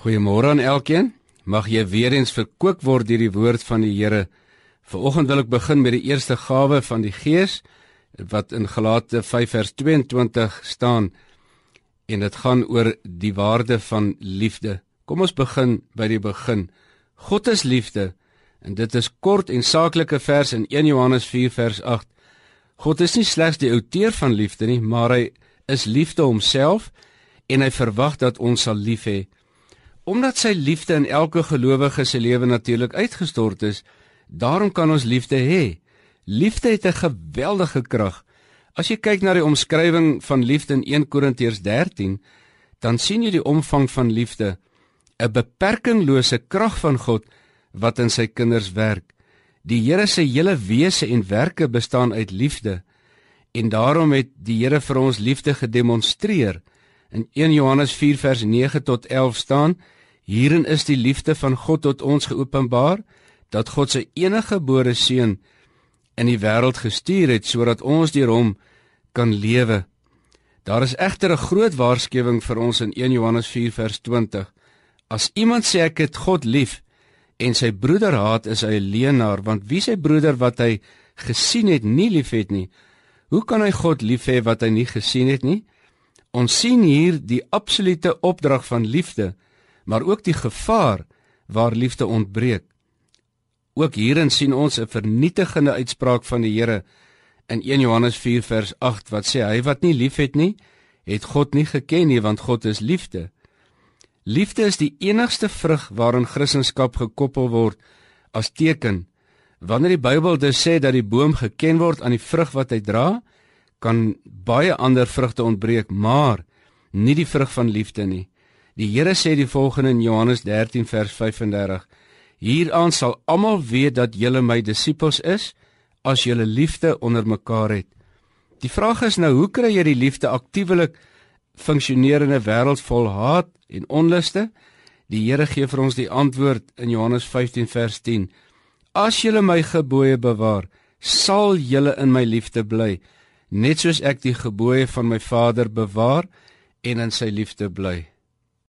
Goeiemôre aan elkeen. Mag jy weer eens verkoop word deur die woord van die Here. Vanoggend wil ek begin met die eerste gawe van die Gees wat in Galate 5 vers 22 staan en dit gaan oor die waarde van liefde. Kom ons begin by die begin. God is liefde en dit is kort en saaklike vers in 1 Johannes 4 vers 8. God is nie slegs die outeur van liefde nie, maar hy is liefde homself en hy verwag dat ons sal lief hê. Omdat sy liefde in elke gelowige se lewe natuurlik uitgestort is, daarom kan ons liefde hê. Liefde het 'n geweldige krag. As jy kyk na die omskrywing van liefde in 1 Korintiërs 13, dan sien jy die omvang van liefde, 'n beperkinglose krag van God wat in sy kinders werk. Die Here se hele wese en werke bestaan uit liefde en daarom het die Here vir ons liefde gedemonstreer. In 1 Johannes 4 vers 9 tot 11 staan: Hierin is die liefde van God tot ons geopenbaar dat God sy enige gebore seun in die wêreld gestuur het sodat ons deur hom kan lewe. Daar is egter 'n groot waarskuwing vir ons in 1 Johannes 4 vers 20. As iemand sê ek het God lief en sy broeder haat, is hy 'n leienaar, want wie sy broeder wat hy gesien het nie liefhet nie, hoe kan hy God lief hê wat hy nie gesien het nie? Ons sien hier die absolute opdrag van liefde maar ook die gevaar waar liefde ontbreek. Ook hierin sien ons 'n vernietigende uitspraak van die Here in 1 Johannes 4 vers 8 wat sê hy wat nie liefhet nie, het God nie geken nie want God is liefde. Liefde is die enigste vrug waaraan Christendom gekoppel word as teken. Wanneer die Bybel dus sê dat die boom geken word aan die vrug wat hy dra, kan baie ander vrugte ontbreek, maar nie die vrug van liefde nie. Die Here sê die volgende in Johannes 13 vers 35: Hieraan sal almal weet dat julle my disippels is as julle liefde onder mekaar het. Die vraag is nou, hoe kry jy die liefde aktiewelik funksionerende wêreld vol haat en onluste? Die Here gee vir ons die antwoord in Johannes 15 vers 10: As julle my gebooie bewaar, sal julle in my liefde bly, net soos ek die gebooie van my Vader bewaar en in sy liefde bly.